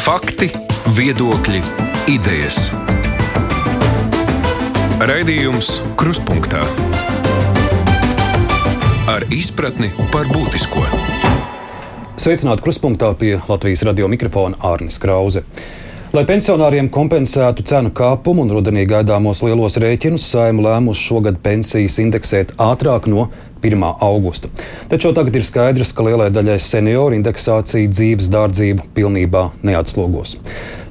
Fakti, viedokļi, idejas. Raidījums Kruspunkta ar izpratni par būtisko. Sveicināti Kruspunkta pie Latvijas radio mikrofona Ārnis Krause. Lai pensionāriem kompensētu cenu kāpumu un rudenī gaidāmos lielos rēķinus, saima lēmusi šogad pensijas indeksēt ātrāk no 1. augusta. Taču tagad ir skaidrs, ka lielai daļai senioru indeksācija dzīves dārdzību pilnībā neatslogos.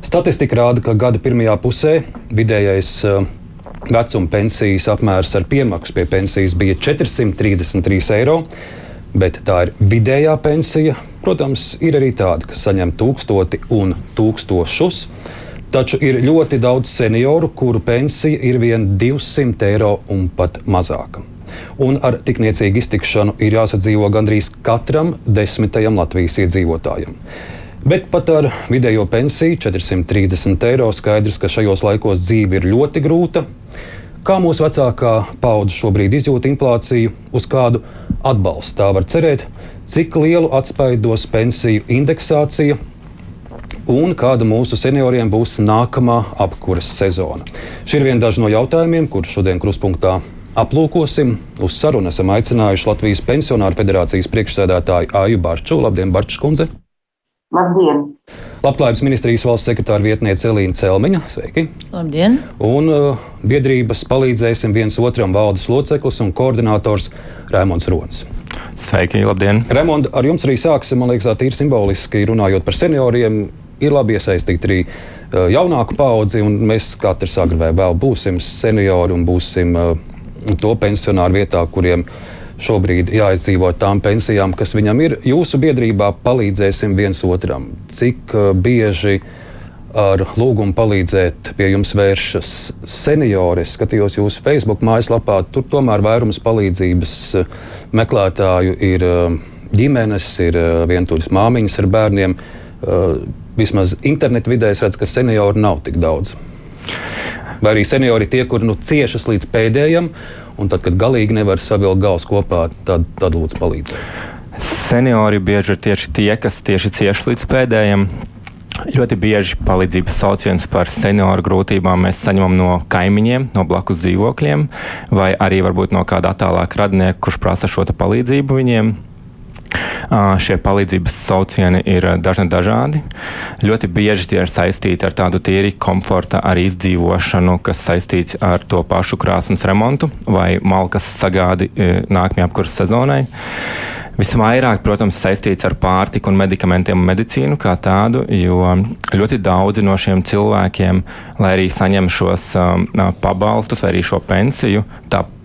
Statistika rāda, ka gada pirmajā pusē vidējais uh, vecuma pensijas apmērs ar piemaksu pie pensijas bija 433 eiro bet tā ir vidējā pensija. Protams, ir arī tādi, kas saņem tūkstoti un tūkstošus. Taču ir ļoti daudz senioru, kuru pensija ir vien 200 eiro un pat mazāka. Un ar tik niecīgu iztikšanu ir jāsadzīvo gandrīz katram desmitajam Latvijas iedzīvotājam. Bet pat ar vidējo pensiju 430 eiro skaidrs, ka šajos laikos dzīve ir ļoti grūta. Kā mūsu vecākā paudze šobrīd izjūt inflāciju, uz kādu atbalstu tā var cerēt, cik lielu atspaidos pensiju indeksācija un kāda mūsu senioriem būs nākamā apkuras sezona. Šie ir vieni daži no jautājumiem, kurus šodien kruspunktā aplūkosim. Uz sarunu esam aicinājuši Latvijas Pensionāru federācijas priekšsēdētāju Āju Barču. Labdien, Barčs kundze! Labdien! Labklājības ministrijas valsts sekretāra vietniece Elīna Celmiņa. Sveiki! Labdien! Un uh, biedrības palīdzēsim viens otram valdes loceklis un koordinators Rēmons Rons. Sveiki, labdien! Rēmond, ar jums arī sāksim, man liekas, tā ir simboliski runājot par senioriem. Ir labi iesaistīt arī uh, jaunāku paudzi, un mēs katrs agrāk vai vēl būsim seniori un būsim uh, to pensionāru vietā, kuriem ir šobrīd jāizdzīvo tām pensijām, kas viņam ir. Jūsu biedrībā palīdzēsim viens otram. Cik uh, bieži ar lūgumu palīdzēt pie jums vēršas seniori? Es skatījos jūsu Facebook mājaslapā, tur tomēr vairums palīdzības uh, meklētāju ir uh, ģimenes, ir vientuļas māmiņas ar bērniem. Vismaz internetu vidē es redzu, ka senioru nav tik daudz. Vai arī seniori tie, kur nu, ciešas līdz pēdējiem, un tad, kad galīgi nevar savilkt galus kopā, tad, tad lūdzu palīdziet. Seniori bieži ir tieši tie, kas tieši cieši līdz pēdējiem. Ļoti bieži palīdzības saucienus par senioru grūtībām mēs saņemam no kaimiņiem, no blakus dzīvokļiem, vai arī varbūt no kāda attālāka radinieka, kurš prasa šo palīdzību viņiem. Šie palīdzības saucieni ir dažni dažādi. Ļoti bieži tie ir saistīti ar tādu tīri komforta arī izdzīvošanu, kas saistīts ar to pašu krāsnes remontu vai malkas sagādi nākamajai apkurses sezonai. Visvairāk, protams, saistīts ar pārtiku un medikamentiem un medicīnu kā tādu, jo ļoti daudzi no šiem cilvēkiem, lai arī saņem šos um, pabalstus vai arī šo pensiju,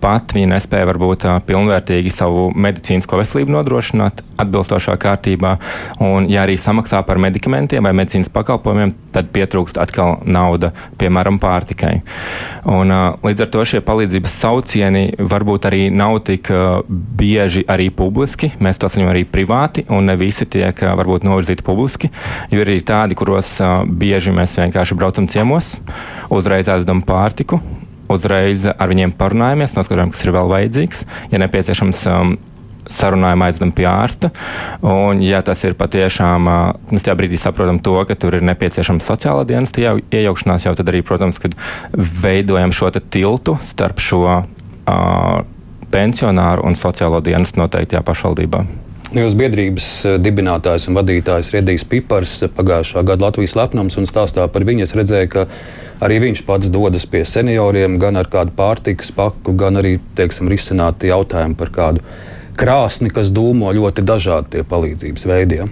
tāpat viņi nespēja varbūt pilnvērtīgi savu medicīnisko veselību nodrošināt atbilstošā kārtībā. Un, ja arī samaksā par medikamentiem vai medicīnas pakalpojumiem, tad pietrūkst atkal nauda, piemēram, pārtikai. Un, līdz ar to šie palīdzības saucieni varbūt arī nav tik bieži arī publiski mēs to saņemam arī privāti, un ne visi tiek varbūt novirzīti publiski. Jo ir arī tādi, kuros bieži mēs vienkārši braucam ciemos, uzreiz ēdam pārtiku, uzreiz ar viņiem parunājamies, noskaidrojam, kas ir vēl vajadzīgs. Ja nepieciešams, um, sarunājumu aizdam pie ārsta. Un, ja tas ir patiešām, mēs tajā brīdī saprotam to, ka tur ir nepieciešama sociālā dienas iejaukšanās, jau tad arī, protams, kad veidojam šo tiltu starp šo uh, pensionāru un sociālo dienestu noteiktajā pašvaldībā. Jūsu biedrības eh, dibinātājs un vadītājs Riedijs Pipars pagājušā gada Latvijas lepnums un stāstā par viņu. Es redzēju, ka arī viņš pats dodas pie senioriem, gan ar kādu pārtikas paku, gan arī teiksim, risināt jautājumu par kādu krāsni, kas dūmo ļoti dažādi tie palīdzības veidi. Ja?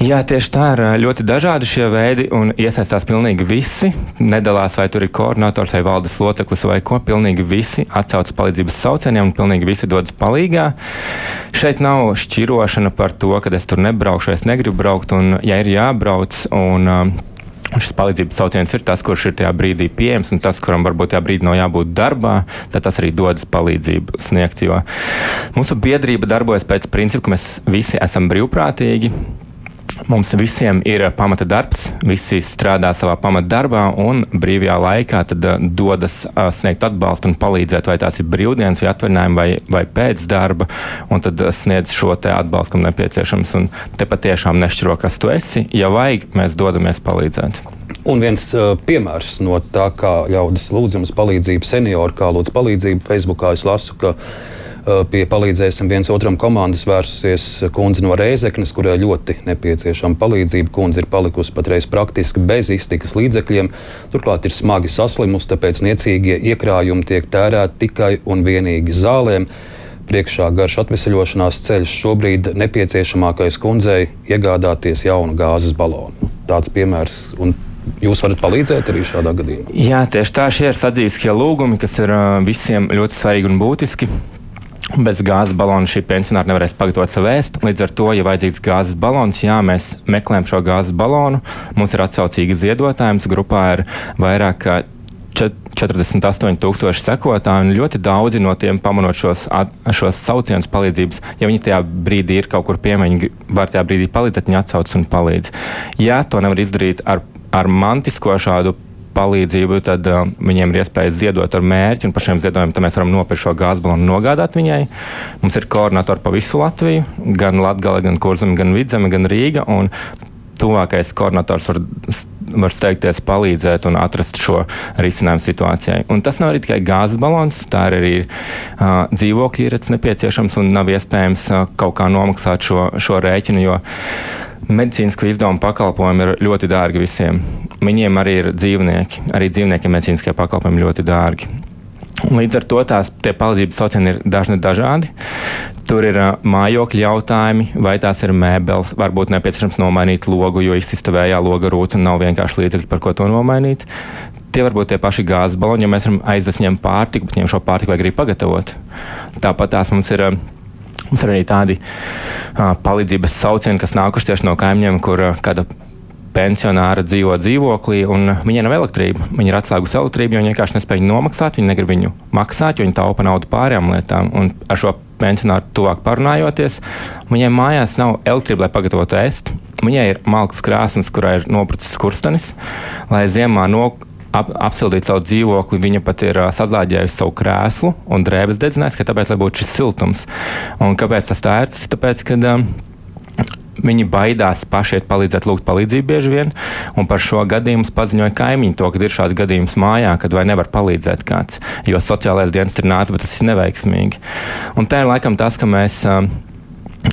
Jā, tieši tā ir ļoti dažādi šie veidi, un iesaistās pilnīgi visi. Nedalās, vai tur ir koordinators vai valdes loceklis vai ko. Pilnīgi visi atcaucas palīdzības saucieniem, un pilnīgi visi dodas palīgā. Šeit nav šķirošana par to, ka es tur nebraukšu, es negribu braukt, un ja ir jābrauc. Un, Un šis palīdzības sauciens ir tas, kurš ir tajā brīdī pieejams, un tas, kuram varbūt tajā brīdī nav jābūt darbā, tad tas arī dodas palīdzību sniegt. Jo mūsu biedrība darbojas pēc principa, ka mēs visi esam brīvprātīgi. Mums visiem ir pamata darbs, visi strādā savā pamata darbā un brīvajā laikā tad, uh, dodas uh, sniegt atbalstu un palīdzēt, vai tās ir brīvdienas, vai atvaļinājumi, vai, vai pēc darba, un tad uh, sniedz šo atbalstu, kam nepieciešams. Un te patiešām nešķiro, kas tu esi. Ja vajag, mēs dodamies palīdzēt. Un viens uh, piemērs no tā, kā ļaudis lūdz jums palīdzību, seniori, kā lūdz palīdzību Facebookā, es lasu, ka pie palīdzēsim viens otram komandas vērsusies kundze no Rēzeknes, kurai ļoti nepieciešama palīdzība. Kundze ir palikusi patreiz praktiski bez iztikas līdzekļiem, turklāt ir smagi saslimusi, tāpēc niecīgie iekrājumi tiek tērēti tikai un vienīgi zālēm. Priekšā garš atvesaļošanās ceļš šobrīd nepieciešamākais kundzei iegādāties jaunu gāzes balonu. Tāds piemērs. Un Jūs varat palīdzēt arī šādā gadījumā? Jā, tieši tā, šie ir sadzīviskie lūgumi, kas ir visiem ļoti svarīgi un būtiski. Bez gāzes balona šī pensionāra nevarēs pagatavot savu ēst. Līdz ar to, ja vajadzīgs gāzes balons, jā, mēs meklējam šo gāzes balonu. Mums ir atsaucīgi ziedotājs, grupā ir vairāk kā 48,000 sekotāji, un ļoti daudzi no tiem pamanot šos, šos saucienus palīdzības. Ja viņi tajā brīdī ir kaut kur piemiņi, var tajā brīdī palīdzēt, viņi atsauc un palīdz. Ja to nevar izdarīt ar ar mantisko šādu palīdzību, tad uh, viņiem ir iespēja ziedot ar mērķi, un par šiem ziedojumiem mēs varam nopirkt šo gāzes balonu un nogādāt viņai. Mums ir koordinatori pa visu Latviju, gan Latviju, gan Kurzem, gan Vidzeme, gan Rīga. Tuvākais koordinators var, var steigties, palīdzēt un atrast šo risinājumu situācijai. Un tas nav arī tikai gāzes balons, tā ir arī uh, dzīvokļu īrets nepieciešams un nav iespējams uh, kaut kā nomaksāt šo, šo rēķinu. Jo, Medicīnisko izdevumu pakalpojumi ir ļoti dārgi visiem. Viņiem arī ir dzīvnieki. Arī dzīvniekiem medicīniskie pakalpojumi ļoti dārgi. Līdz ar to tās palīdzības saucieni ir dažni dažādi. Tur ir uh, mājokļa jautājumi, vai tās ir mēbeles, varbūt nepieciešams nomainīt logu, jo izsista vējā loga rūta un nav vienkārši līdzekļi, par ko to nomainīt. Tie var būt tie paši gāzes baloni, ja mēs varam aizvest viņiem pārtiku, bet viņiem šo pārtiku vajag arī pagatavot. Tāpat tās mums ir. Uh, Mums ir arī tādi uh, palīdzības saucieni, kas nākuši tieši no kaimiņiem, kur uh, kāda pensionāra dzīvo dzīvoklī, un viņai nav elektrība. Viņa ir atslēgusi elektrību, jo viņa vienkārši nespēja nomaksāt, viņa negrib viņu maksāt, jo viņa taupa naudu pārējām lietām. Un ar šo pensionāru tuvāk parunājoties, viņai mājās nav elektrība, lai pagatavotu ēst. Viņai ir malkas krāsnes, kurā ir noprucis skurstenis, lai ziemā no, ap, apsildīt savu dzīvokli. Viņa pat ir uh, sazāģējusi savu krēslu un drēbes dedzinājusi, tāpēc, lai būtu šis siltums. Un kāpēc tas tā ir? Tas ir tāpēc, ka um, Viņi baidās paši iet palīdzēt, lūgt palīdzību bieži vien, un par šo gadījumu paziņoja kaimiņu to, ka ir šāds gadījums mājā, kad vai nevar palīdzēt kāds, jo sociālais dienas ir nācis, bet tas ir neveiksmīgi. Un tā ir laikam tas, ka mēs. Uh,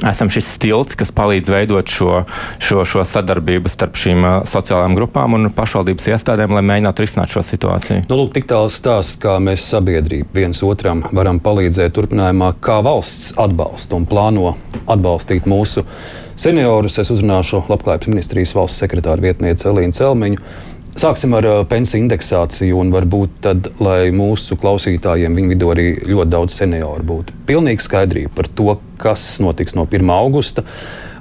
esam šis stilts, kas palīdz veidot šo, šo, šo sadarbību starp šīm uh, sociālajām grupām un pašvaldības iestādēm, lai mēģinātu risināt šo situāciju. Nu, lūk, tik tāls stāsts, kā mēs sabiedrība viens otram varam palīdzēt turpinājumā, kā valsts atbalsta un plāno atbalstīt mūsu seniorus. Es uzrunāšu Labklājības ministrijas valsts sekretāra vietnieci Elīnu Celmiņu. Sāksim ar uh, pensiju indeksāciju, un varbūt tad, lai mūsu klausītājiem viņu vidū arī ļoti daudz senioru būtu. Pilnīgi skaidrība par to, kas notiks no 1. augusta.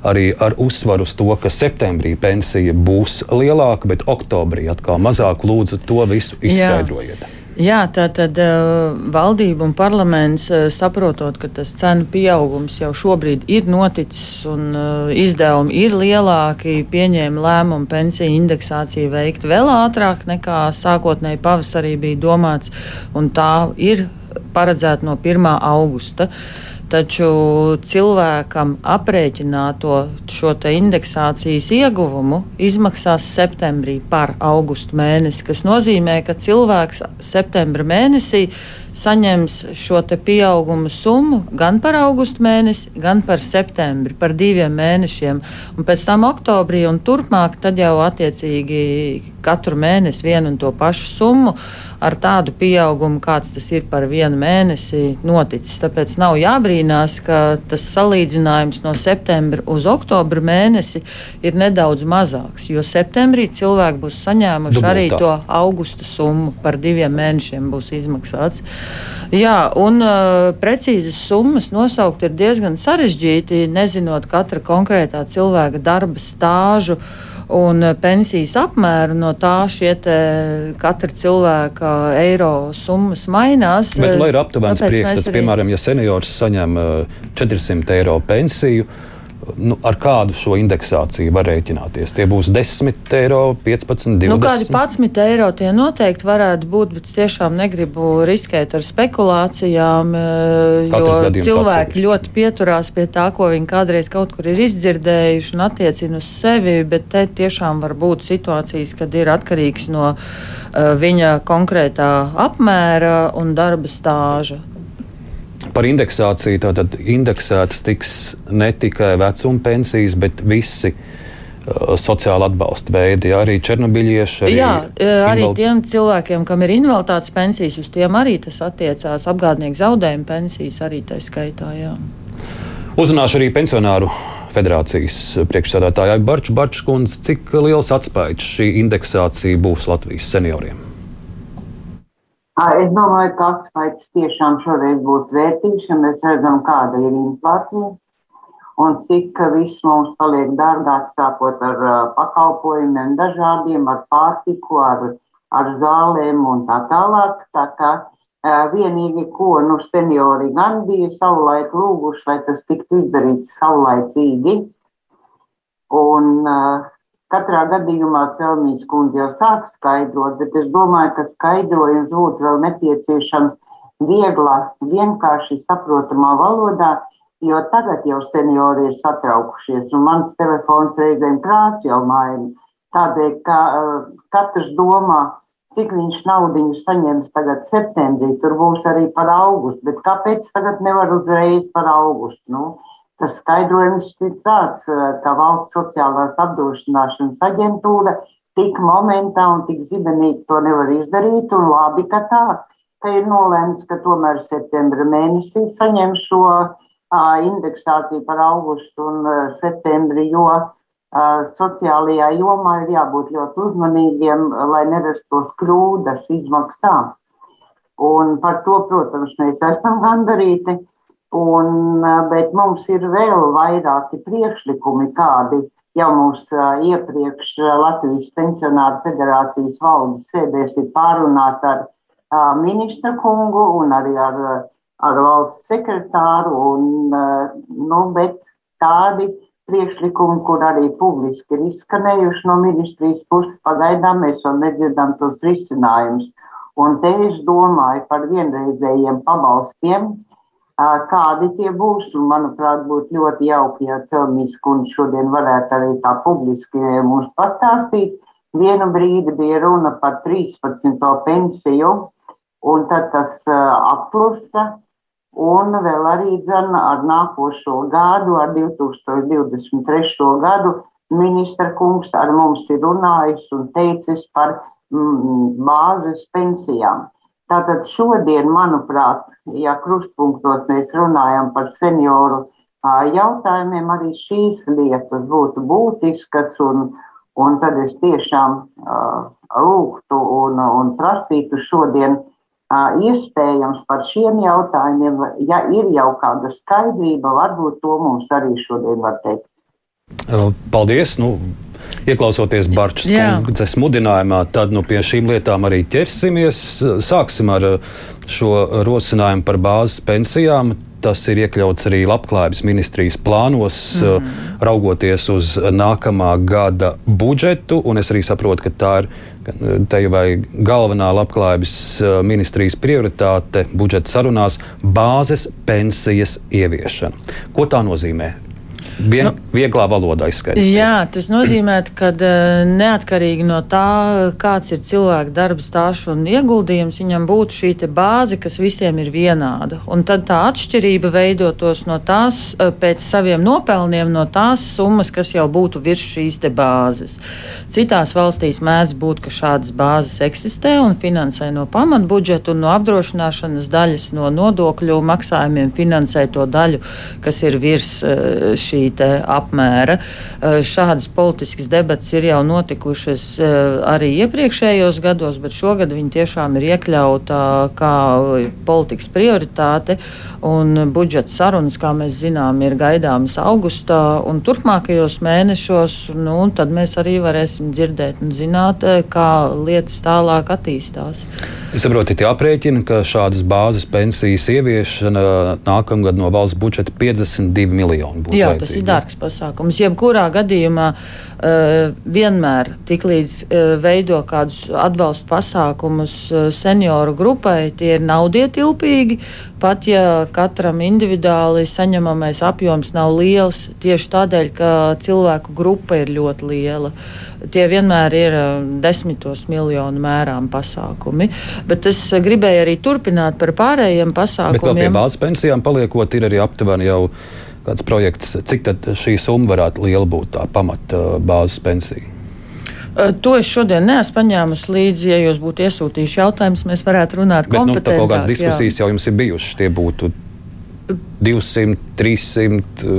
Arī ar uzsvaru uz to, ka septembrī pensija būs lielāka, bet oktobrī atkal mazāk. Lūdzu, to visu izskaidrojiet. Jā. Jā, tā tad uh, valdība un parlaments uh, saprotot, ka tas cenu pieaugums jau šobrīd ir noticis un uh, izdevumi ir lielāki, pieņēma lēmumu pensiju indeksāciju veikt vēl ātrāk nekā sākotnēji pavasarī bija domāts, un tā ir paredzēta no 1. augusta. Uh, Taču cilvēkam aprēķināto šo indeksācijas ieguvumu izmaksās septembrī par augustu mēnesi, kas nozīmē, ka cilvēks septembra mēnesī saņems šo pieaugumu summu gan par augustu mēnesi, gan par septembri, par diviem mēnešiem. Un pēc tam oktobrī un turpmāk jau attiecīgi katru mēnesi vienu un to pašu summu ar tādu pieaugumu, kāds tas ir par vienu mēnesi noticis. Tāpēc nav jābrīnās, ka tas salīdzinājums no septembra uz oktobra mēnesi ir nedaudz mazāks, jo septembrī cilvēki būs saņēmuši Dubultā. arī to augusta summu par diviem mēnešiem būs izmaksāts. Jā, un uh, precīzas summas nosaukt ir diezgan sarežģīti, nezinot katra konkrētā cilvēka darba stāžu. Uh, un eh, pensijas apmēru no tā šie katra cilvēka eiro summas mainās. Bet, lai ir aptuvens priekšstats, arī... piemēram, ja seniors saņem 400 eh, eiro pensiju, Nu, ar kādu šo indeksāciju var rēķināties? Tie būs 10 eiro, 15, 20. Nu, kādi 11 eiro tie noteikti varētu būt, bet es tiešām negribu riskēt ar spekulācijām, eh, Katrs jo cilvēki atsevišķi. ļoti pieturās pie tā, ko viņi kādreiz kaut kur ir izdzirdējuši un attiecina uz sevi, bet te tiešām var būt situācijas, kad ir atkarīgs no uh, viņa konkrētā apmēra un darba stāža. Par indeksāciju tātad indeksētas tiks ne tikai vecuma pensijas, bet visi uh, sociāla atbalsta veidi, arī černobiļieši. Arī Jā, eh, arī invalid- tiem cilvēkiem, kam ir invaliditātes pensijas, uz tiem arī tas attiecās. Apgādnieku zaudējumu pensijas arī tā skaitā. Jā. Uzrunāšu arī pensionāru federācijas priekšsēdētāju Barču Barčkundzi, cik liels atspējs šī indeksācija būs Latvijas senioriem. Es domāju, ka atskaits tiešām šoreiz būs vērtīgs, ja mēs redzam, kāda ir inflācija un cik viss mums paliek dārgāk, sākot ar pakalpojumiem, dažādiem, ar pārtiku, ar, ar zālēm un tā tālāk. Tā kā vienīgi, ko nu, seniori gan bija savulaik lūguši, lai tas tiktu izdarīts saulaicīgi. Un, uh, Katrā gadījumā Celmīs kundze jau sāk skaidrot, bet es domāju, ka skaidrojums būtu vēl nepieciešams vieglā, vienkārši saprotamā valodā, jo tagad jau seniori ir satraukušies, un mans telefons reizēm krāts jau maina. Tādēļ, ka uh, katrs domā, cik viņš naudiņu saņems tagad septembrī, tur būs arī par augustu, bet kāpēc tagad nevar uzreiz par augustu? Nu, Tas skaidrojums ir tāds, ka valsts sociālās apdrošināšanas aģentūra tik momentā un tik zibenīgi to nevar izdarīt. Un labi, ka tā, ka ir nolēmts, ka tomēr septembra mēnesī saņem šo indeksāciju par augustu un septembri, jo sociālajā jomā ir jābūt ļoti uzmanīgiem, lai nerastos kļūdas izmaksā. Un par to, protams, mēs esam gandarīti. Un, bet mums ir vēl vairāki priekšlikumi, kādi jau mums iepriekš Latvijas pensionāru federācijas valdes sēdēs ir pārunāti ar ministra kungu un arī ar, ar valsts sekretāru. Un, nu, bet tādi priekšlikumi, kur arī publiski ir izskanējuši no ministrijas puses, pagaidām mēs vēl nedzirdam tos risinājumus. Un te es domāju par vienreizējiem pabalstiem, kādi tie būs. Un, manuprāt, būtu ļoti jauki, ja Celmīs kundze šodien varētu arī tā publiski mums pastāstīt. Vienu brīdi bija runa par 13. pensiju, un tad tas apklusa. Un vēl arī dzana ar nākošo gadu, ar 2023. gadu, ministra kungs ar mums ir runājis un teicis par mm, bāzes pensijām. Tātad šodien, manuprāt, ja krustpunktos mēs runājam par senioru jautājumiem, arī šīs lietas būtu būtiskas. Un, un tad es tiešām lūgtu un, un prasītu šodien iespējams par šiem jautājumiem. Ja ir jau kāda skaidrība, varbūt to mums arī šodien var teikt. Paldies! Nu, Ieklausoties Barčas kundzes mudinājumā, tad nu, pie šīm lietām arī ķersimies. Sāksim ar šo rosinājumu par bāzes pensijām. Tas ir iekļauts arī Labklājības ministrijas plānos, mm. raugoties uz nākamā gada budžetu. Es arī saprotu, ka tā ir te jau galvenā Labklājības ministrijas prioritāte budžeta sarunās - bāzes pensijas ieviešana. Ko tā nozīmē? Vien, nu, vieglā valodā izskaidrot. Jā, tas nozīmē, ka neatkarīgi no tā, kāds ir cilvēka darba stāsts un ieguldījums, viņam būtu šī bāze, kas visiem ir vienāda. Un tad tā atšķirība veidotos no tās, pēc saviem nopelniem, no tās summas, kas jau būtu virs šīs bāzes. Citās valstīs mēdz būt, ka šādas bāzes eksistē un finansē no pamatbudžeta un no apdrošināšanas daļas, no nodokļu maksājumiem finansē to daļu, kas ir virs šī apmēra. Šādas politiskas debatas ir jau notikušas arī iepriekšējos gados, bet šogad viņi tiešām ir iekļauta kā politikas prioritāte. Un budžeta sarunas, kā mēs zinām, ir gaidāmas augustā un turpmākajos mēnešos. Nu, tad mēs arī varēsim dzirdēt un zināt, kā lietas tālāk attīstās. Es saprotu, ir jāprēķina, ka šādas bāzes pensijas ieviešana nākamgad no valsts budžeta 52 miljoni būtu. Jā, vajadzīgi. tas ir dārgs pasākums. Jebkurā gadījumā uh, vienmēr tiklīdz uh, veido kādus atbalsta pasākumus uh, senioru grupai, tie ir naudietilpīgi. Pat ja katram individuāli saņemamais apjoms nav liels, tieši tādēļ, ka cilvēku grupa ir ļoti liela. Tie vienmēr ir desmitos miljonu mērām pasākumi. Bet es gribēju arī turpināt par pārējiem pasākumiem. Bet pie bāzes pensijām paliekot, ir arī aptuveni jau kāds projekts, cik šī summa varētu liela būt tā pamata bāzes pensija. To es šodien neesmu paņēmusi līdzi. Ja jūs būtu iesūtījuši jautājumus, mēs varētu runāt par. Nu, kaut kādas diskusijas jā. jau jums ir bijušas. Tie būtu 200, 300.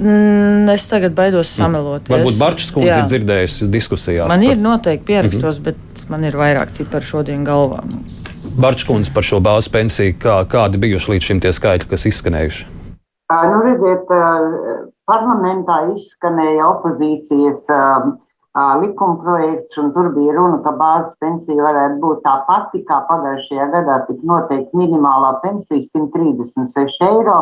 Mm, es tagad baidos sameloties. Varbūt Barčs kundze ir dzirdējusi diskusijās. Man par... ir noteikti pierakstos, mm -hmm. bet man ir vairāk ciparu šodien galvā. Barčs kundze par šo bāzes pensiju, kā, kādi bijuši līdz šim tie skaitļi, kas izskanējuši? Nu, redziet, parlamentā izskanēja opozīcijas likumprojekts, un tur bija runa, ka bāzes pensija varētu būt tā pati, kā pagājušajā gadā tika noteikti minimālā pensija 136 eiro.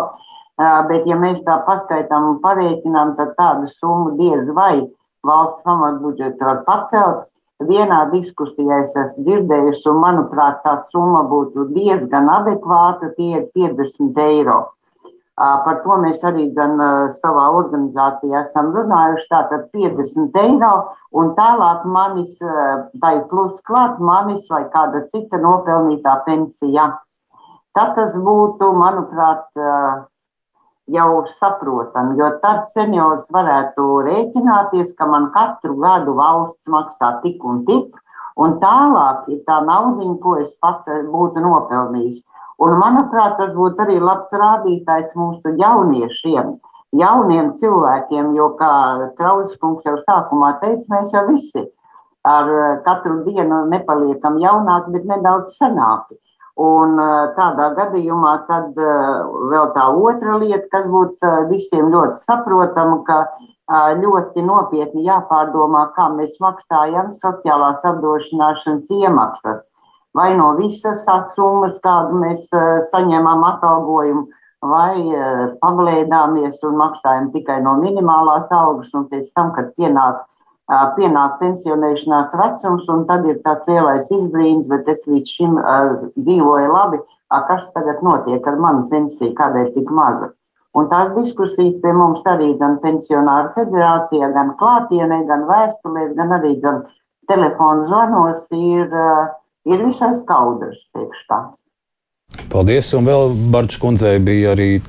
Bet, ja mēs tā paskaitām un parēķinām, tad tādu summu diez vai valsts pamatbudžets var pacelt. Vienā diskusijā es esmu dzirdējusi, un manuprāt, tā summa būtu diezgan adekvāta, tie ir 50 eiro. Par to mēs arī dzen, savā organizācijā esam runājuši. Tātad 50 eiro un tālāk manis, tai plus klāt manis vai kāda cita nopelnītā pensija. Tad tas būtu, manuprāt, jau saprotami, jo tad seniors varētu rēķināties, ka man katru gadu valsts maksā tik un tik, un tālāk ir tā naudiņa, ko es pats būtu nopelnījis. Un, manuprāt, tas būtu arī labs rādītājs mūsu jauniešiem, jauniem cilvēkiem, jo, kā Krauskungs jau sākumā teica, mēs jau visi ar eh, katru dienu nepaliekam jaunāki, bet nedaudz senāki. Un eh, tādā gadījumā tad eh, vēl tā otra lieta, kas būtu visiem ļoti saprotama, ka ļoti nopietni jāpārdomā, kā mēs maksājam sociālās apdrošināšanas iemaksas vai no visas tās summas, kādu mēs eh, saņemam atalgojumu, vai eh, pablēdāmies un maksājam tikai no minimālās algas, un pēc tam, kad pienāk, pienāk pensionēšanās vecums, un tad ir tāds lielais izbrīns, bet es līdz šim dzīvoju labi, kas tagad notiek ar manu pensiju, kādēļ tik maza. Un tās diskusijas pie mums arī gan pensionāru federācijā, gan klātienē, gan vēstulēs, gan arī gan telefonu zvanos ir uh, ir visai skaudrs, teikšu tā. Paldies, un vēl Barčs kundzei bija arī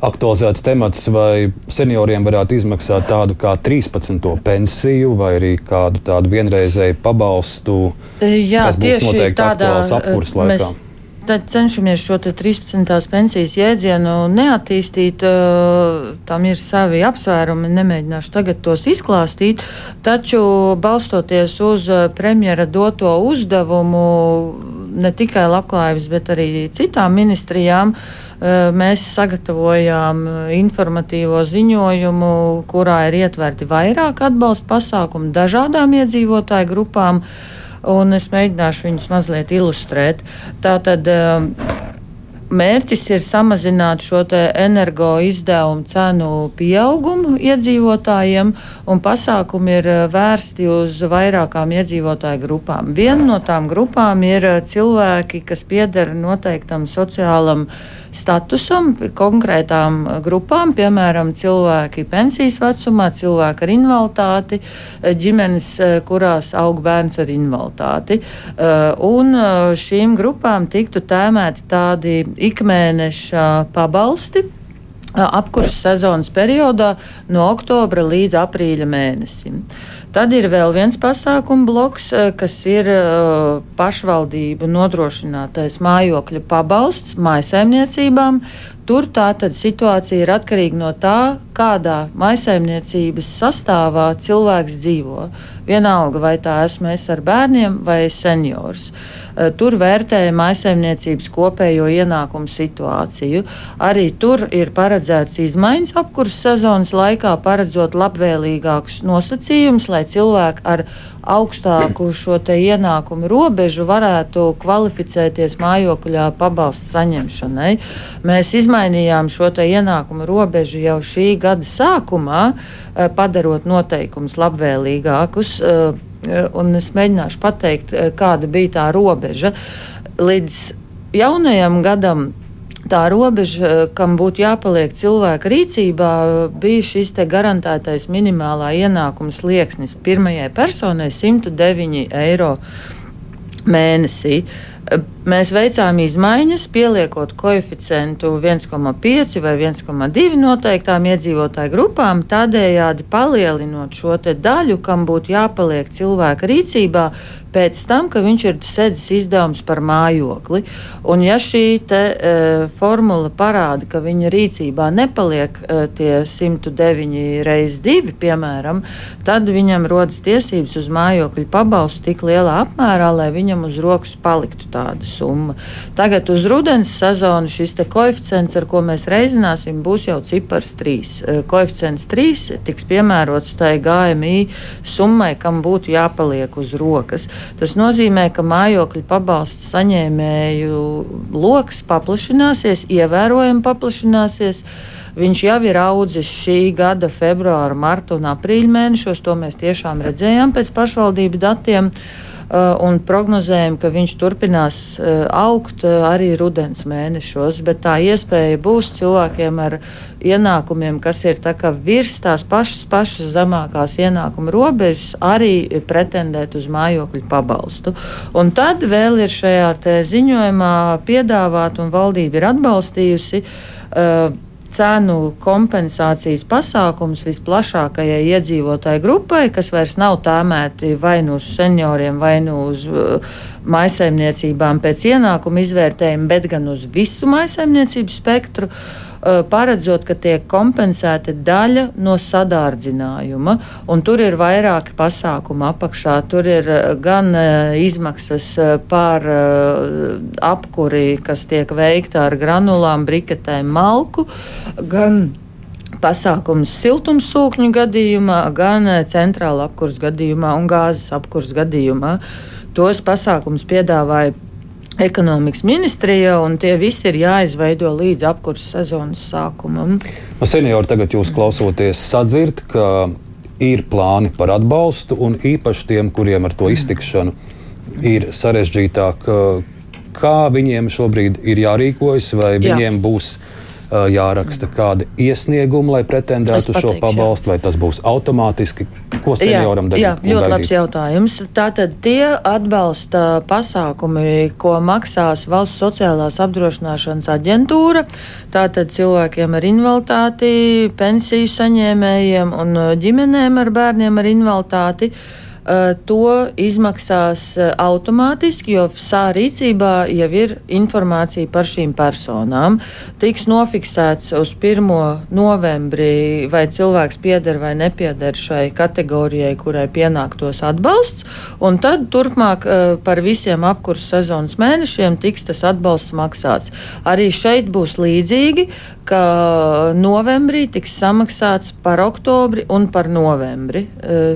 aktualizēts temats, vai senioriem varētu izmaksāt tādu kā 13. pensiju vai arī kādu tādu vienreizēju pabalstu. Jā, noteikti tādā, apkuras laikā. Mēs tad cenšamies šo 13. pensijas jēdzienu neattīstīt. Tam ir savi apsvērumi, nemēģināšu tagad tos izklāstīt. Taču balstoties uz premjera doto uzdevumu, ne tikai labklājības, bet arī citām ministrijām, mēs sagatavojām informatīvo ziņojumu, kurā ir ietverti vairāk atbalsta pasākumu dažādām iedzīvotāju grupām un es mēģināšu viņus mazliet ilustrēt. Tātad, um, Mērķis ir samazināt šo energo izdevumu cenu pieaugumu iedzīvotājiem, un pasākumi ir uh, vērsti uz vairākām iedzīvotāju grupām. Viena no tām grupām ir uh, cilvēki, kas pieder noteiktam sociālam uh, statusam, konkrētām grupām, piemēram, cilvēki pensijas vecumā, cilvēki ar invaliditāti, ģimenes, kurās aug bērns ar invaliditāti. Eh, un eh, šīm grupām tiktu tēmēti tādi ikmēneša pabalsti eh, apkurses sezonas periodā no oktobra līdz aprīļa mēnesim. Tad ir vēl viens pasākumu bloks, kas ir pašvaldību nodrošinātais mājokļa pabalsts mājsaimniecībām. Tur tātad situācija ir atkarīga no tā, kādā maisaimniecības sastāvā cilvēks dzīvo. Vienalga, vai tā esmu es ar bērniem vai seniors. Eh, tur vērtēja maisaimniecības kopējo ienākumu situāciju. Arī tur ir paredzēts izmaiņas apkurses sezonas laikā, paredzot labvēlīgākus nosacījumus, lai cilvēki ar augstāku šo ienākumu robežu varētu kvalificēties mājokļā pabalstu saņemšanai. Mēs izmainījām šo ienākumu robežu jau šī gada sākumā, padarot noteikumus labvēlīgākus. Un es mēģināšu pateikt, kāda bija tā robeža. Līdz jaunajam gadam tā robeža, kam būtu jāpaliek cilvēka rīcībā, bija šis garantētais minimālā ienākuma slieksnis. Pirmajai personai 109 eiro mēnesī. Mēs veicām izmaiņas, pieliekot koeficientu 1,5 vai 1,2 noteiktām iedzīvotāju grupām, tādējādi palielinot šo daļu, kam būtu jāpaliek cilvēka rīcībā pēc tam, ka viņš ir sēdzis izdevums par mājokli. Un ja šī te, e, formula parāda, ka viņa rīcībā nepaliek e, tie 109 reizes 2, piemēram, tad viņam rodas tiesības uz mājokļu pabalstu tik lielā apmērā, lai viņam uz rokas paliktu tāda summa. Tagad uz rudens sezonu šis koeficients, ar ko mēs reizināsim, būs jau cipars 3. E, koeficients 3 tiks piemērots tai GMI summai, kam būtu jāpaliek uz rokas. Tas nozīmē, ka mājokļu pabalstu saņēmēju lokus paplašināsies, ievērojami paplašināsies. Viņš jau ir audzis šī gada februāra, marta un aprīļa mēnešos. To mēs tiešām redzējām pēc pašvaldību datiem. Uh, un prognozējam, ka viņš turpinās uh, augt uh, arī rudens mēnešos. Bet tā iespēja būs cilvēkiem ar ienākumiem, kas ir tā virs tās pašas, pašas zemākās ienākuma robežas, arī pretendēt uz mājokļu pabalstu. Un tad vēl ir šajā ziņojumā piedāvāt, un valdība ir atbalstījusi. Uh, cenu kompensācijas pasākums visplašākajai iedzīvotāju grupai, kas vairs nav tēmēti vai nu uz senioriem, vai nu uz uh, maisaimniecībām pēc ienākuma izvērtējuma, bet gan uz visu maisaimniecību spektru. Uh, paredzot, ka tiek kompensēta daļa no sadārdzinājuma. Tur ir vairāki pasākumi apakšā. Tur ir gan izmaksas par apkuri, kas tiek veikta ar granulām, briketēm, malku, gan pasākums siltumsūkņu gadījumā, gan centrāla apkurss gadījumā un gāzes apkurss gadījumā. Tos pasākums piedāvāja ekonomikas ministrija, un tie visi ir jāizveido līdz apkurses sezonas sākumam. No seniori tagad jūs klausoties sadzird, ka ir plāni par atbalstu, un īpaši tiem, kuriem ar to iztikšanu ir sarežģītāk, kā viņiem šobrīd ir jārīkojas, vai viņiem Jā. būs jāraksta kādi iesniegumi, lai pretendētu uz šo pabalstu, vai tas būs automātiski? Ko senioram darīt? Jā, ļoti labs jautājums. Tātad tie atbalsta pasākumi, ko maksās Valsts sociālās apdrošināšanas aģentūra, tātad cilvēkiem ar invaliditāti, pensiju saņēmējiem un ģimenēm ar bērniem ar invaliditāti. Eh, to izmaksās eh, automātiski, jo Sā rīcībā jau ir informācija par šīm personām. Tiks nofiksēts uz 1. novembrī, vai cilvēks pieder vai nepieder šai kategorijai, kurai pienāktos atbalsts, un tad turpmāk eh, par visiem apkursu sezonas mēnešiem tiks tas atbalsts maksāts. Arī šeit būs līdzīgi, ka novembrī tiks samaksāts par oktobri un par novembri,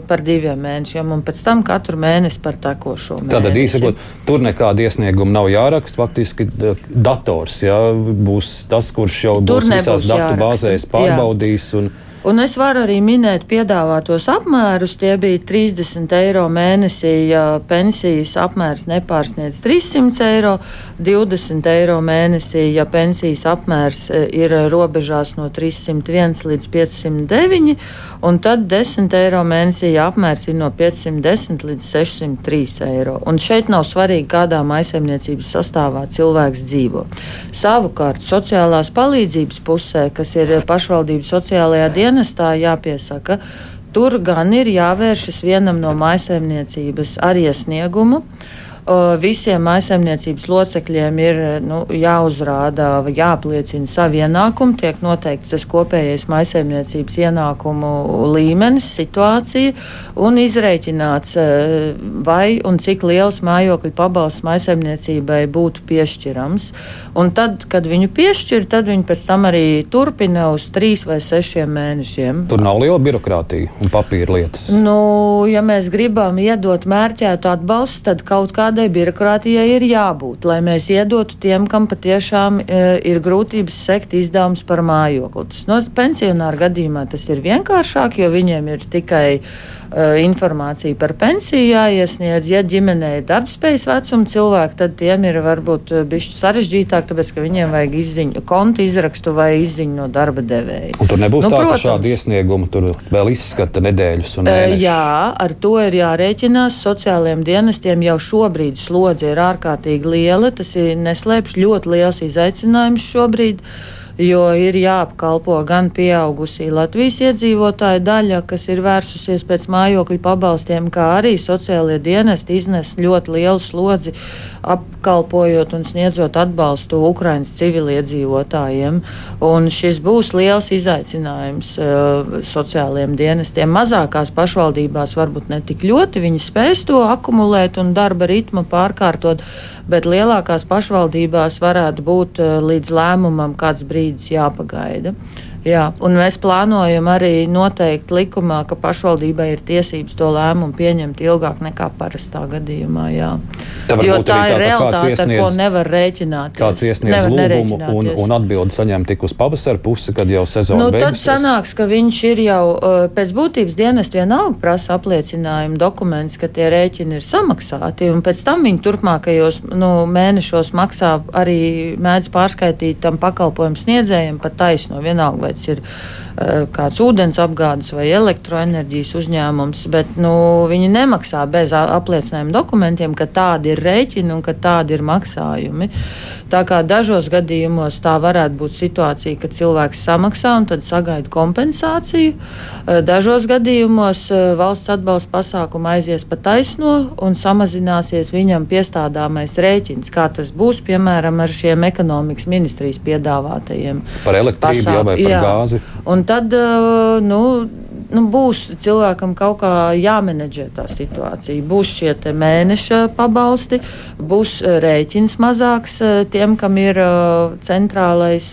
par diviem mēnešiem un pēc tam katru mēnesi par tekošo mēnesi. Tātad īstenībā tur nekāda iesnieguma nav jāraksta. Faktiski dators jā, būs tas, kurš jau tur būs visās datu bāzēs pārbaudījis. Un, Un es varu arī minēt piedāvātos apmērus. Tie bija 30 eiro mēnesī, ja pensijas apmērs nepārsniedz 300 eiro, 20 eiro mēnesī, ja pensijas apmērs e, ir robežās no 301 līdz 509, un tad 10 eiro mēnesī, ja apmērs ir no 510 līdz 603 eiro. Un šeit nav svarīgi, kādā maisaimniecības sastāvā cilvēks dzīvo. Savukārt sociālās palīdzības pusē, kas ir pašvaldības sociālajā dienā, dienestā jāpiesaka. Tur gan ir jāvēršas vienam no maisaimniecības ar iesniegumu. Uh, visiem maisaimniecības locekļiem ir nu, jāuzrāda, jāapliecina savu ienākumu, tiek noteikts tas kopējais maisaimniecības ienākumu līmenis, situācija un izreikināts, vai un cik liels mājokļu pabalsts maisaimniecībai būtu piešķirams. Un tad, kad viņu piešķir, tad viņi pēc tam arī turpina uz trīs vai sešiem mēnešiem. Tur nav liela birokrātija un papīra lietas. Nu, ja mēs gribam iedot mērķētu atbalstu, tad kaut kādā kādai birokrātijai ir jābūt, lai mēs iedotu tiem, kam patiešām e, ir grūtības sekt izdevumus par mājokli. Tas no pensionāra gadījumā tas ir vienkāršāk, jo viņiem ir tikai uh, informācija par pensiju jāiesniedz. Ja ģimenē ir darbspējas vecuma cilvēki, tad tiem ir varbūt bišķi sarežģītāk, tāpēc ka viņiem vajag izziņu, kontu izrakstu vai izziņu no darba devēja. Un tur nebūs nu, tā, protams, ka šādu iesniegumu tur vēl izskata nedēļas un mēnešus. Jā, ar to ir jārēķinās. Sociālajiem dienestiem jau šobrīd slodze ir ārkārtīgi liela. Tas ir neslēpš ļoti liels izaicinājums šobrīd. Uh, jo ir jāapkalpo gan pieaugusī Latvijas iedzīvotāju daļa, kas ir vērsusies pēc mājokļu pabalstiem, kā arī sociālie dienesti iznes ļoti lielu slodzi apkalpojot un sniedzot atbalstu Ukraiņas civiliedzīvotājiem. Un šis būs liels izaicinājums uh, sociālajiem dienestiem. Mazākās pašvaldībās varbūt ne tik ļoti viņi spēs to akumulēt un darba ritmu pārkārtot, bet lielākās pašvaldībās varētu būt uh, līdz lēmumam kāds brīdis brīdis jāpagaida. Jā, un mēs plānojam arī noteikt likumā, ka pašvaldībai ir tiesības to lēmumu pieņemt ilgāk nekā parastā gadījumā. Jā. Tā jo tā ir realitāte, iesniedz, ar ko nevar rēķināties. Kāds iesniedz lūgumu un, un atbildi saņem tik uz pavasara pusi, kad jau sezona nu, beigusies? Tad sanāks, ka viņš ir jau pēc būtības dienest vienalga prasa apliecinājumu dokuments, ka tie rēķini ir samaksāti, un pēc tam viņi turpmākajos nu, mēnešos maksā arī mēdz pārskaitīt tam pakalpojumu sniedzējiem pat taisno vienalga kāpēc ir uh, kāds ūdens apgādes vai elektroenerģijas uzņēmums, bet nu, viņi nemaksā bez apliecinājuma dokumentiem, ka tādi ir rēķini un ka tādi ir maksājumi. Tā kā dažos gadījumos tā varētu būt situācija, ka cilvēks samaksā un tad sagaida kompensāciju. Uh, dažos gadījumos uh, valsts atbalsta pasākuma aizies pa taisno un samazināsies viņam piestādāmais rēķins, kā tas būs piemēram ar šiem ekonomikas ministrijas piedāvātajiem. Par elektrību jau vai par jā, gāzi. Un tad uh, nu, nu, būs cilvēkam kaut kā jāmenedžē tā situācija. Būs šie mēneša pabalsti, būs uh, rēķins mazāks uh, tiem, kam ir centrālais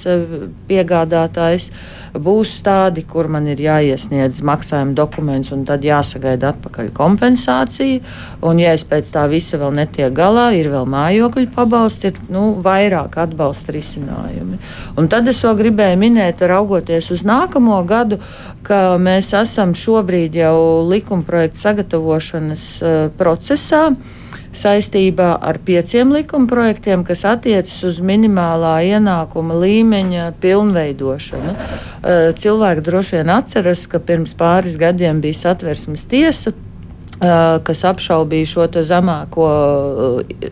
piegādātājs. Būs tādi, kur man ir jāiesniedz maksājuma dokuments, un tad jāsagaida atpakaļ kompensācija. Un, ja es pēc tā visa vēl netiek galā, ir vēl mājokļu pabalsti, ir nu, vairāk atbalsta risinājumi. Un tad es vēl gribēju minēt, raugoties uz nākamo gadu, ka mēs esam šobrīd jau likumprojektu sagatavošanas uh, procesā saistībā ar pieciem likumprojektiem, kas attiecas uz minimālā ienākuma līmeņa pilnveidošanu. Eh, cilvēki droši vien atceras, ka pirms pāris gadiem bija satversmes tiesa kas apšaubīja šo zemāko eh,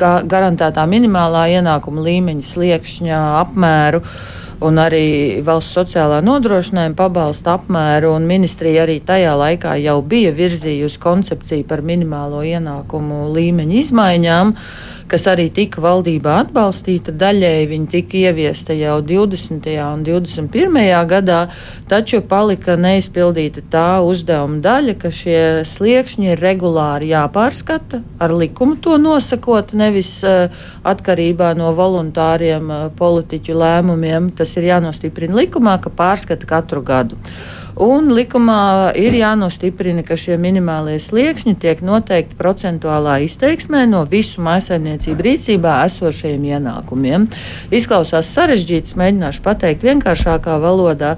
ga garantētā minimālā ienākuma līmeņa sliekšņa apmēru. Uh, un arī valsts sociālā nodrošinājuma pabalsta apmēru. Ministrija arī tajā laikā jau bija virzījusi koncepciju par minimālo ienākumu līmeņa izmaiņām. Uh, kas arī tika valdībā atbalstīta. Daļēji viņi tika ieviesta jau 20. un 21. gadā, taču palika neizpildīta tā uzdevuma daļa, ka šie sliekšņi ir regulāri jāpārskata, ar likumu to nosakot, nevis uh, atkarībā no voluntāriem uh, politiķu lēmumiem. Tas ir jānostiprina likumā, ka pārskata katru gadu. Un likumā ir jānostiprina, ka šie minimālie sliekšņi tiek noteikti procentuālā izteiksmē no visu maisaimniecību rīcībā esošajiem ienākumiem. Izklausās sarežģīts, mēģināšu pateikt vienkāršākā valodā.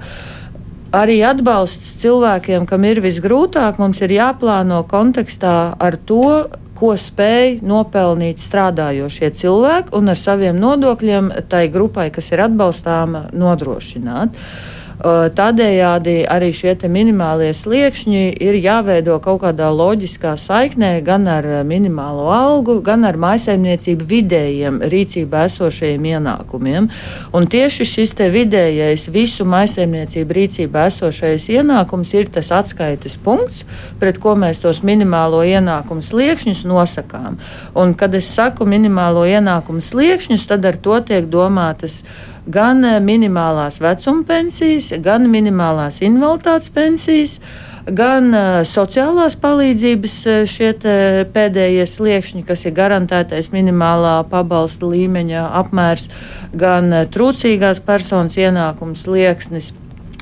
Arī atbalsts cilvēkiem, kam ir visgrūtāk, mums ir jāplāno kontekstā ar to, ko spēj nopelnīt strādājošie cilvēki un ar saviem nodokļiem tai grupai, kas ir atbalstāma, nodrošināt. Uh, Tādējādi arī šie minimālie sliekšņi ir jāveido kaut kādā loģiskā saiknē gan ar minimālo algu, gan ar maisaimniecību vidējiem rīcībā esošajiem ienākumiem. Un tieši šis vidējais visu maisaimniecību rīcībā esošais ienākums ir tas atskaites punkts, pret ko mēs tos minimālo ienākumu sliekšņus nosakām. Un, kad es saku minimālo ienākumu sliekšņus, tad ar to tiek domātas gan eh, minimālās vecuma pensijas, gan minimālās invaliditātes pensijas, gan uh, sociālās palīdzības eh, šie pēdējie sliekšņi, kas ir garantētais minimālā pabalsta līmeņa apmērs, gan trūcīgās personas ienākums slieksnis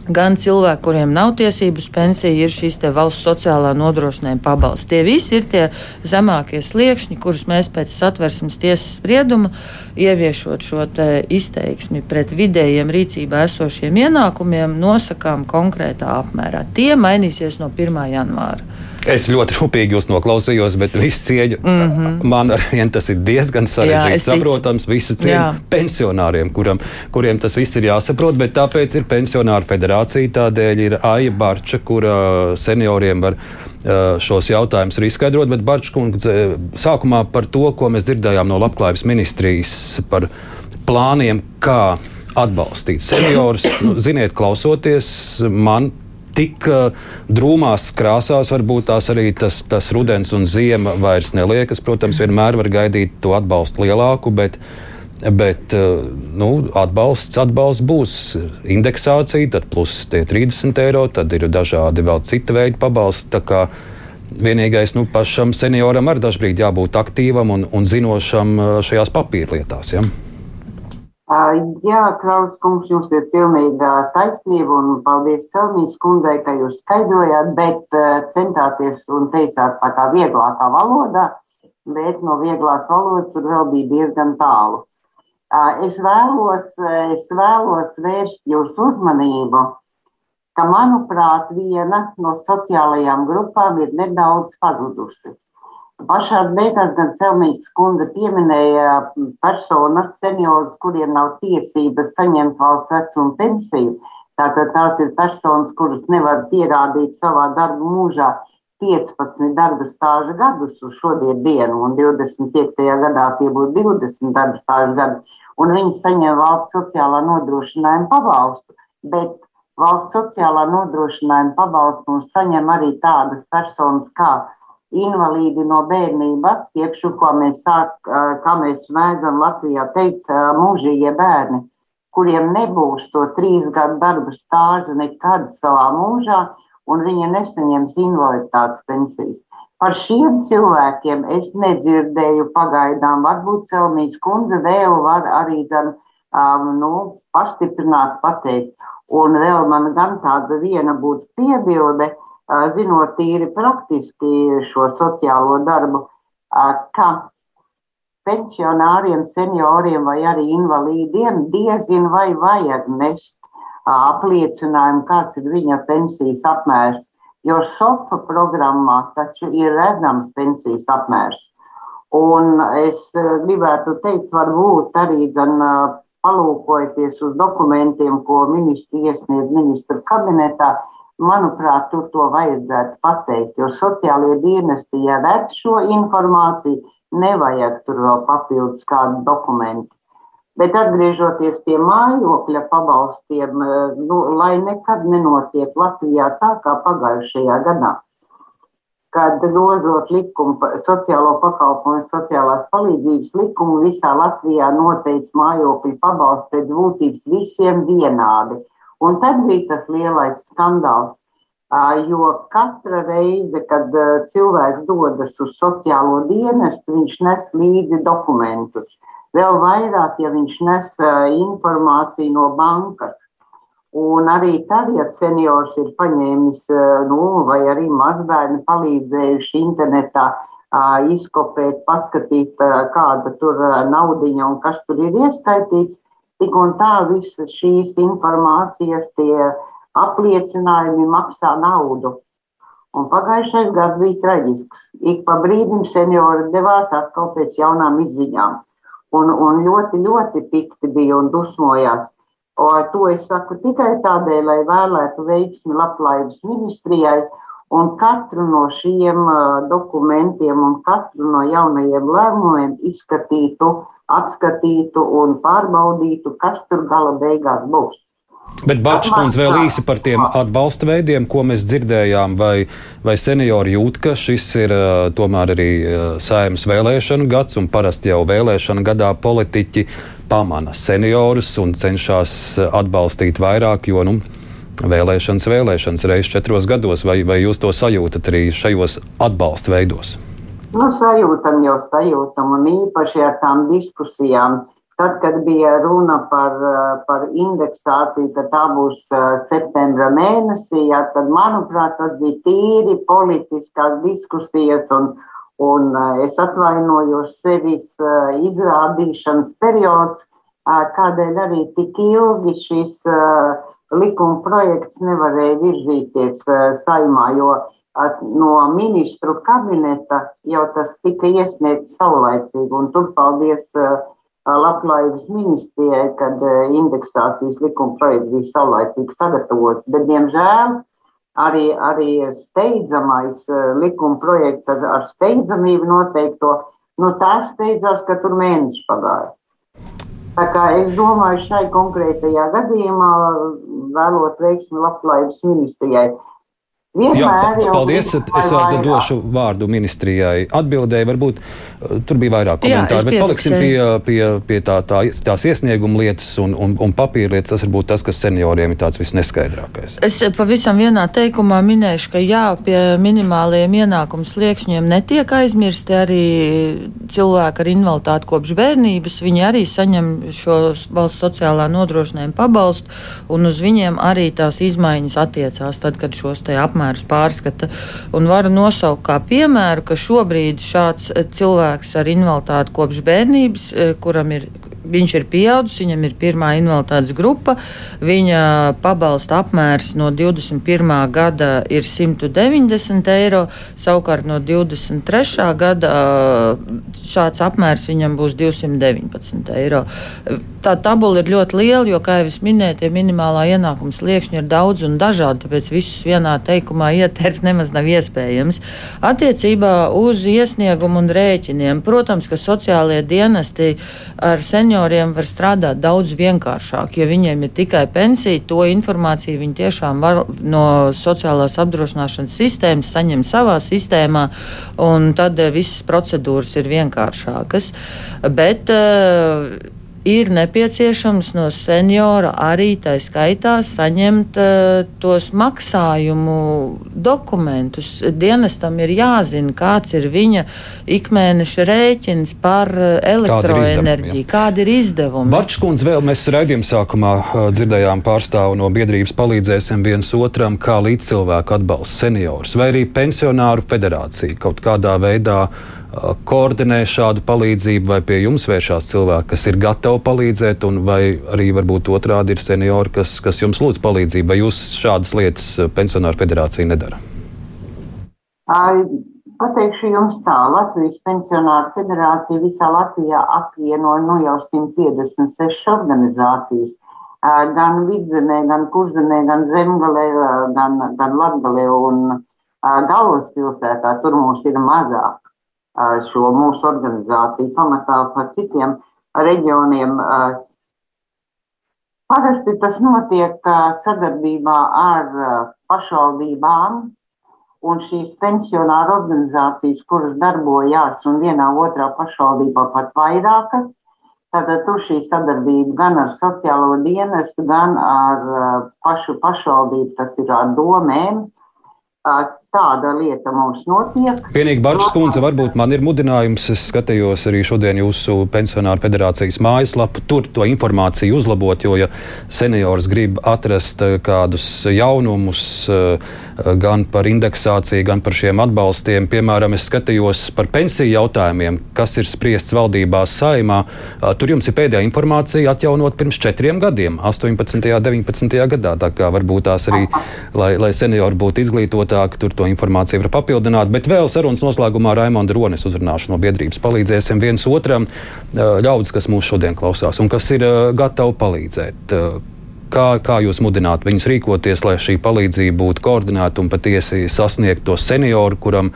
gan cilvēki, kuriem nav tiesības pensija, ir šīs valsts sociālā nodrošinājuma pabalsts. Tie visi ir tie zemākie sliekšņi, kurus mēs pēc satversmes tiesas sprieduma ieviešot šo izteiksmi pret vidējiem rīcībā esošiem ienākumiem, nosakām konkrētā apmērā. Tie mainīsies no 1. janvāra. Es ļoti rūpīgi jūs noklausījos, bet visu cieņu mm -hmm. man ar vienu tas ir diezgan sarežģīti saprotams. Visu cieņu Jā. pensionāriem, kuram, kuriem tas viss ir jāsaprot, bet tāpēc ir pensionāru federācija. Tādēļ ir Aija Barča, kura senioriem var šos jautājumus arī izskaidrot. Bet Barčkungs sākumā par to, ko mēs dzirdējām no Labklājības ministrijas par plāniem, kā atbalstīt seniorus. Ziniet, klausoties man tik drūmās krāsās, varbūt tās arī tas, tas rudens un ziema vairs neliekas. Protams, vienmēr var gaidīt to atbalstu lielāku, bet, bet nu, atbalsts, atbalsts būs indeksācija, tad plus tie 30 eiro, tad ir dažādi vēl cita veida pabalsti. Vienīgais nu, pašam senioram arī dažkārt jābūt aktīvam un, un zinošam šajās papīrlietās. Ja? Jā, Klaus kungs, jums ir pilnīga taisnība un paldies Selmijas kundzei, ka jūs skaidrojāt, bet centāties un teicāt tā kā vieglākā valodā, bet no vieglās valodas tur vēl bija diezgan tālu. Es vēlos, es vēlos vērst jūsu uzmanību, ka, manuprāt, viena no sociālajām grupām ir nedaudz pazudusi. Pašā beigās gan Celmīs skundze pieminēja personas, seniorus, kuriem nav tiesības saņemt valsts vecuma pensiju. Tātad tās ir personas, kuras nevar pierādīt savā darba mūžā 15 darba stāža gadus uz šodien dienu, un 25. gadā tie būtu 20 darba stāža gadi, un viņi saņem valsts sociālā nodrošinājuma pabalstu. Bet valsts sociālā nodrošinājuma pabalstu saņem arī tādas personas kā invalīdi no bērnības, jeb šo, ko mēs sāk, kā mēs mēdzam Latvijā teikt, mūžīgie bērni, kuriem nebūs to trīs gadu darba stāžu nekad savā mūžā, un viņi nesaņems invaliditātes pensijas. Par šiem cilvēkiem es nedzirdēju pagaidām. Varbūt Celmīs kundze vēl var arī gan, um, nu, pastiprināt, pateikt. Un vēl man gan tāda viena būtu piebilde, uh, zinot tīri praktiski šo sociālo darbu, ka pensionāriem, senioriem vai arī invalīdiem diezin vai vajag nest apliecinājumu, kāds ir viņa pensijas apmērs. Jo SOFA programmā taču ir redzams pensijas apmērs. Un es gribētu teikt, varbūt arī gan palūkojoties uz dokumentiem, ko ministri iesniedz ministra kabinetā, Manuprāt, tur to vajadzētu pateikt, jo sociālie dienesti, ja redz šo informāciju, nevajag tur vēl papildus kādu dokumentu. Bet atgriežoties pie mājokļa pabalstiem, eh, nu, lai nekad nenotiek Latvijā tā kā pagājušajā gadā, kad grozot likumu, sociālo pakalpojumu, sociālās palīdzības likumu visā Latvijā noteica mājokļu pabalstu pēc būtības visiem vienādi Un tad bija tas lielais skandāls, jo katra reize, kad cilvēks dodas uz sociālo dienestu, viņš nes līdzi dokumentus. Vēl vairāk, ja viņš nes informāciju no bankas. Un arī tad, ja seniors ir paņēmis, nu, vai arī mazbērni palīdzējuši internetā izkopēt, paskatīt, kāda tur naudiņa un kas tur ir ieskaitīts, Tik un tā visas šīs informācijas, tie apliecinājumi maksā naudu. Un pagājušais gads bija traģisks. Ik pa brīdim seniori devās atkal pēc jaunām izziņām. Un, un ļoti, ļoti pikti bija un dusmojās. O, to es saku tikai tādēļ, lai vēlētu veiksmi labklājības ministrijai un katru no šiem uh, dokumentiem un katru no jaunajiem lēmumiem izskatītu apskatītu un pārbaudītu, kas tur gala beigās būs. Bet Bakškundze vēl īsi par tiem atbalsta veidiem, ko mēs dzirdējām, vai, vai seniori jūt, ka šis ir uh, tomēr arī uh, saimnes vēlēšanu gads, un parasti jau vēlēšana gadā politiķi pamana seniorus un cenšas atbalstīt vairāk, jo nu, vēlēšanas, vēlēšanas reizes četros gados, vai, vai jūs to sajūtat arī šajos atbalsta veidos? Nu, sajūtam jau sajūtam, un īpaši ar tām diskusijām, Tad, kad bija runa par, par indeksāciju, ka tā būs septembra mēnesī, jā, tad, manuprāt, tas bija tīri politiskās diskusijas un, un es atvainojos sevis izrādīšanas periods, kādēļ arī tik ilgi šis likuma projekts nevarēja virzīties saimā, jo no ministru kabineta jau tas tika iesniegts saulaicīgi, un tur paldies Labklājības ministrijai, kad indeksācijas likuma projekts bija saulaicīgi sagatavots, bet, diemžēl, arī, arī steidzamais likuma projekts ar, ar steidzamību noteikto, nu tas steidzās, ka tur mēneši pagāja. Es domāju, šai konkrētajā gadījumā vēlot veiksmi Labklājības ministrijai. Vienmēr Jā, paldies. Es vārdu došu vārdu ministrijai. Atbildēji, varbūt uh, tur bija vairāk komentāru, Jā, bet paliksim pie, pie, pie tā, tā, tās iesnieguma lietas un, un, un papīra lietas. Tas varbūt tas, kas senioriem ir tāds visneskaidrākais. Es pavisam vienā teikumā minēšu, ka jā, pie minimāliem ienākumu sliekšņiem netiek aizmirsti arī cilvēki ar invaliditāti kopš bērnības. Viņi arī saņem šo valsts sociālā nodrošinājuma pabalstu, un uz viņiem arī tās izmaiņas attiecās tad, kad šos te apmērus apmērus pārskata. Un varu nosaukt kā piemēru, ka šobrīd šāds cilvēks ar invaliditāti kopš bērnības, eh, kuram ir viņš ir pieaudzis, viņam ir pirmā invaliditātes grupa. Viņa pabalsta apmērs no 21. gada ir 190 eiro, savukārt no 23. gada šāds apmērs viņam būs 219 eiro. Tā tabula ir ļoti liela, jo, kā jau es minēju, tie minimālā ienākuma sliekšņi ir daudz un dažādi, tāpēc visus vienā teikumā ieterpt nemaz nav iespējams. Attiecībā uz iesniegumu un rēķiniem, protams, ka sociālie dienesti ar senioriem senioriem var strādāt daudz vienkāršāk. Ja viņiem ir tikai pensija, to informāciju viņi tiešām var no sociālās apdrošināšanas sistēmas saņemt savā sistēmā, un tad eh, visas procedūras ir vienkāršākas. Bet, uh, ir nepieciešams no seniora arī tā skaitā saņemt uh, tos maksājumu dokumentus. Dienestam ir jāzina, kāds ir viņa ikmēneša rēķins par eh, elektroenerģiju, kādi ir izdevumi. Barčkundze, vēl mēs raidījuma sākumā uh, dzirdējām pārstāvu no biedrības palīdzēsim viens otram, kā līdzcilvēku atbalsta seniorus vai arī pensionāru federācija kaut kādā veidā koordinē šādu palīdzību, vai pie jums vēršās cilvēki, kas ir gatavi palīdzēt, vai arī varbūt otrādi ir seniori, kas, kas jums lūdz palīdzību, vai jūs šādas lietas pensionāru federācija nedara? Pateikšu jums tā, Latvijas pensionāru federācija visā Latvijā apvieno nu jau 156 organizācijas. Gan vidzemē, gan kurzemē, gan zemgalē, gan, gan latgalē un galvaspilsētā. Tur mums ir mazāk šo mūsu organizāciju pamatā pa citiem reģioniem. Parasti tas notiek sadarbībā ar pašvaldībām un šīs pensionāru organizācijas, kuras darbojās un vienā otrā pašvaldībā pat vairākas. Tātad tur šī sadarbība gan ar sociālo dienestu, gan ar pašu pašvaldību, tas ir ar domēm, Tāda lieta mums notiek. Vienīgi Barčs kundze, varbūt man ir mudinājums. Es skatījos arī šodien jūsu pensionāru federācijas mājaslapu. Tur to informāciju uzlabot, jo, ja seniors grib atrast kādus jaunumus, uh, gan par indeksāciju, gan par šiem atbalstiem. Piemēram, es skatījos par pensiju jautājumiem, kas ir spriests valdībā saimā. Tur jums ir pēdējā informācija atjaunot pirms četriem gadiem, 18. un 19. gadā. Tā kā varbūt tās arī, lai, lai seniori būtu izglītotāki, tur to informāciju var papildināt. Bet vēl sarunas noslēgumā Raimonda Ronis uzrunāšu no biedrības palīdzēsim viens otram ļaudis, kas mūs šodien klausās un kas ir gatavi palīdzēt Kā, kā jūs mudinātu viņus rīkoties, lai šī palīdzība būtu koordinēta un patiesi sasniegtu to senioru, kuram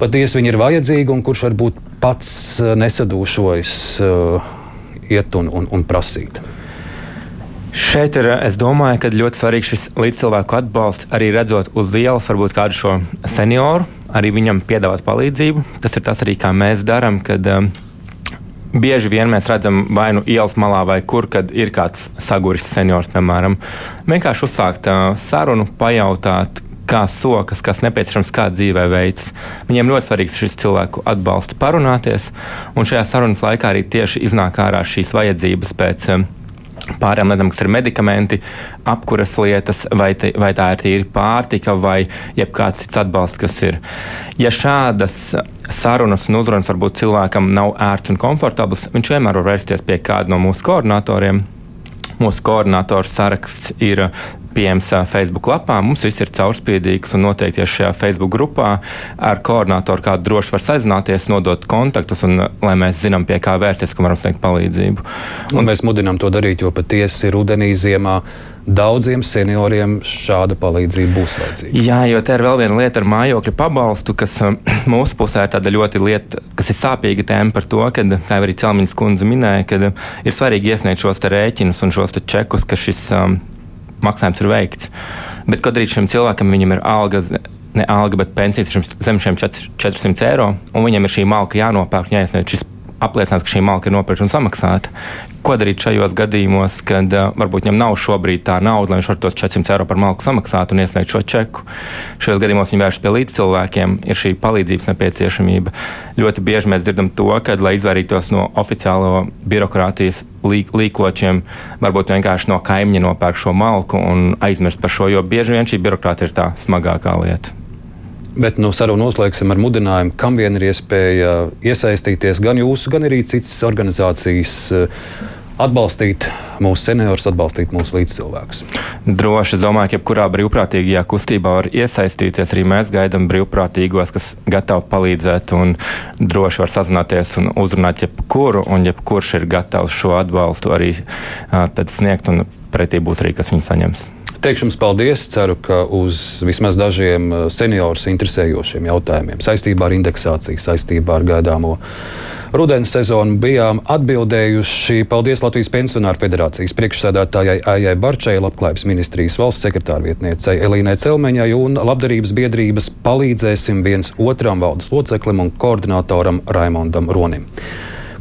patiesi viņi ir vajadzīgi un kurš varbūt pats eh, nesadūšojas uh, iet un, un, un prasīt? Šeit ir, es domāju, ka ļoti svarīgs šis līdzcilvēku atbalsts, arī redzot uz ielas, varbūt kādu šo senioru, arī viņam piedāvāt palīdzību. Tas ir tas arī, kā mēs darām, kad um, bieži vien mēs redzam vai nu ielas malā, vai kur, kad ir kāds saguris seniors, piemēram. Vienkārši uzsākt uh, sarunu, pajautāt, kā sokas, kas nepieciešams, kā dzīvē veids. Viņiem ļoti svarīgs šis cilvēku atbalsts parunāties, un šajā sarunas laikā arī tieši iznāk ārā šīs vajadzības pēc. Um, Pārējām lietām, kas ir medikamenti, apkuras lietas, vai, te, vai tā ir tīri pārtika, vai jebkāds cits atbalsts, kas ir. Ja šādas sarunas un uzrunas varbūt cilvēkam nav ērts un komfortabls, viņš vienmēr var vērsties pie kāda no mūsu koordinatoriem. Mūsu koordinatoru saraksts ir pieejams Facebook lapā. Mums viss ir caurspīdīgs un noteikti ja šajā Facebook grupā ar koordinatoru kādu droši var sazināties, nodot kontaktus, un lai mēs zinām, pie kā vērsties, ka varam sniegt palīdzību. Un, un mēs mudinām to darīt, jo patiesi rudenī, ziemā daudziem senioriem šāda palīdzība būs vajadzīga. Jā, jo tā ir vēl viena lieta ar mājokļu pabalstu, kas mūsu pusē ir tāda ļoti lieta, kas ir sāpīga tēma par to, ka, kā arī Celmiņas kundze minēja, ka ir svarīgi iesniegt šos rēķinus un šos čekus, ka šis um, maksājums ir veikts. Bet, kad arī šim cilvēkam ir alga, ne alga, bet pensijas zem šiem 400 eiro, un viņam ir šī malka jānopērk, jāiesniedz šis apliecinās, ka šī malka ir nopirkta un samaksāta. Ko darīt šajos gadījumos, kad uh, varbūt viņam nav šobrīd tā nauda, lai viņš var tos 400 eiro par malku samaksāt un iesniegt šo čeku? Šajos gadījumos viņi vēršas pie līdzcilvēkiem, ir šī palīdzības nepieciešamība. Ļoti bieži mēs dzirdam to, ka, lai izvairītos no oficiālo birokrātijas līk, līkločiem, varbūt vienkārši no kaimiņa nopērk šo malku un aizmirst par šo, jo bieži vien šī birokrātija ir tā smagākā lieta. Bet nu, sarunu noslēgsim ar mudinājumu, kam vien ir iespēja iesaistīties gan jūsu, gan arī citas organizācijas. Eh, atbalstīt mūsu seniorus, atbalstīt mūsu līdzcilvēkus. Droši, domāju, ka jebkurā brīvprātīgajā kustībā var iesaistīties. Arī mēs gaidām brīvprātīgos, kas gatavi palīdzēt un droši var sazināties un uzrunāt jebkuru, un jebkurš ir gatavs šo atbalstu arī uh, sniegt, un pretī būs arī, kas viņu saņems. Teikšu jums paldies. Ceru, ka uz vismaz dažiem uh, seniorus interesējošiem jautājumiem saistībā ar indeksāciju, saistībā ar gaidāmo rudens sezonu bijām atbildējuši. Paldies Latvijas Pensionāru federācijas priekšsēdētājai Aijai Barčai, Labklājības ministrijas valsts sekretāra vietniecei Elīnai Celmeņai un Labdarības biedrības palīdzēsim viens otram valdes loceklim un koordinatoram Raimondam Ronim.